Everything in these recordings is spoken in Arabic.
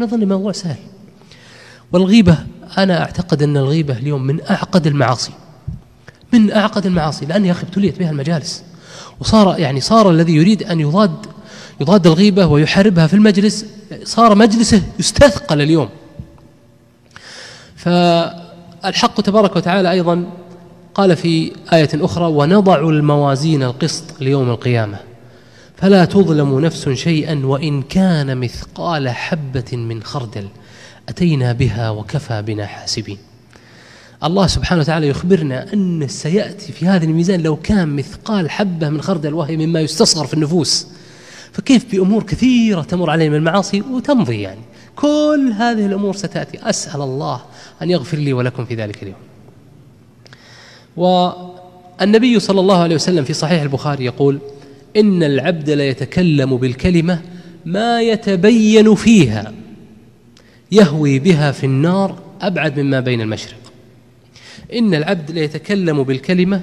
نظن الموضوع سهل والغيبة أنا أعتقد أن الغيبة اليوم من أعقد المعاصي. من أعقد المعاصي لأن يا أخي ابتليت بها المجالس. وصار يعني صار الذي يريد أن يضاد يضاد الغيبة ويحاربها في المجلس صار مجلسه يستثقل اليوم. فالحق تبارك وتعالى أيضا قال في آية أخرى ونضع الموازين القسط ليوم القيامة. فلا تظلم نفس شيئا وإن كان مثقال حبة من خردل أتينا بها وكفى بنا حاسبين. الله سبحانه وتعالى يخبرنا أن سيأتي في هذا الميزان لو كان مثقال حبة من خردل وهي مما يستصغر في النفوس. فكيف بأمور كثيرة تمر علينا من المعاصي وتمضي يعني. كل هذه الأمور ستأتي. أسأل الله أن يغفر لي ولكم في ذلك اليوم. والنبي صلى الله عليه وسلم في صحيح البخاري يقول إن العبد ليتكلم بالكلمة ما يتبين فيها يهوي بها في النار أبعد مما بين المشرق. إن العبد ليتكلم بالكلمة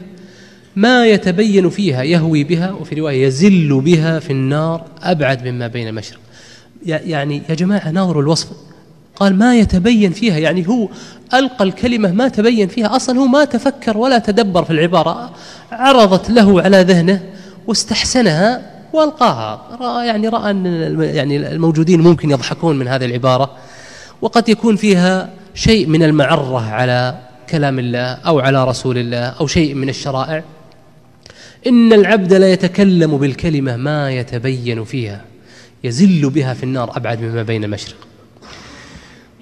ما يتبين فيها يهوي بها وفي رواية يزل بها في النار أبعد مما بين المشرق. يعني يا جماعة ناظروا الوصف. قال ما يتبين فيها يعني هو ألقى الكلمة ما تبين فيها أصلا هو ما تفكر ولا تدبر في العبارة عرضت له على ذهنه واستحسنها والقاها. رأى يعني رأى أن يعني الموجودين ممكن يضحكون من هذه العبارة. وقد يكون فيها شيء من المعرة على كلام الله أو على رسول الله أو شيء من الشرائع. إن العبد لا يتكلم بالكلمة ما يتبين فيها. يزل بها في النار أبعد مما بين المشرق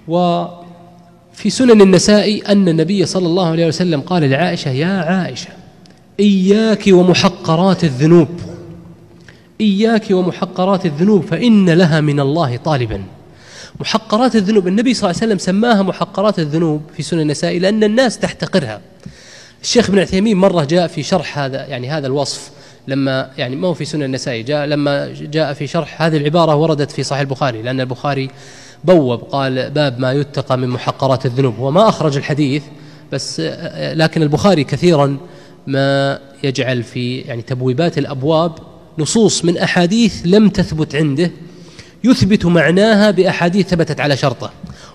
وفي سنن النساء أن النبي صلى الله عليه وسلم قال لعائشة يا عائشة إياك ومحقرات الذنوب. إياك ومحقرات الذنوب فإن لها من الله طالبا. محقرات الذنوب النبي صلى الله عليه وسلم سماها محقرات الذنوب في سنن النساء لأن الناس تحتقرها. الشيخ ابن عثيمين مرة جاء في شرح هذا يعني هذا الوصف لما يعني ما هو في سنن النساء جاء لما جاء في شرح هذه العبارة وردت في صحيح البخاري لأن البخاري بوب قال باب ما يتقى من محقرات الذنوب. هو ما أخرج الحديث بس لكن البخاري كثيرا ما يجعل في يعني تبويبات الأبواب نصوص من أحاديث لم تثبت عنده يثبت معناها بأحاديث ثبتت على شرطه.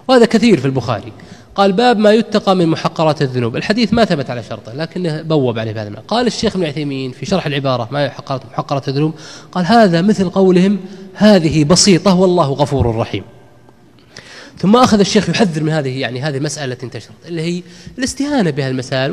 وهذا كثير في البخاري. قال باب ما يتقى من محقرات الذنوب. الحديث ما ثبت على شرطه لكنه بوب عليه بهذا المعنى. قال الشيخ ابن عثيمين في شرح العبارة ما محقرات محقرات الذنوب؟ قال هذا مثل قولهم هذه بسيطة والله غفور رحيم. ثم أخذ الشيخ يحذر من هذه يعني هذه المسألة التي انتشرت اللي هي الاستهانة بها المسائل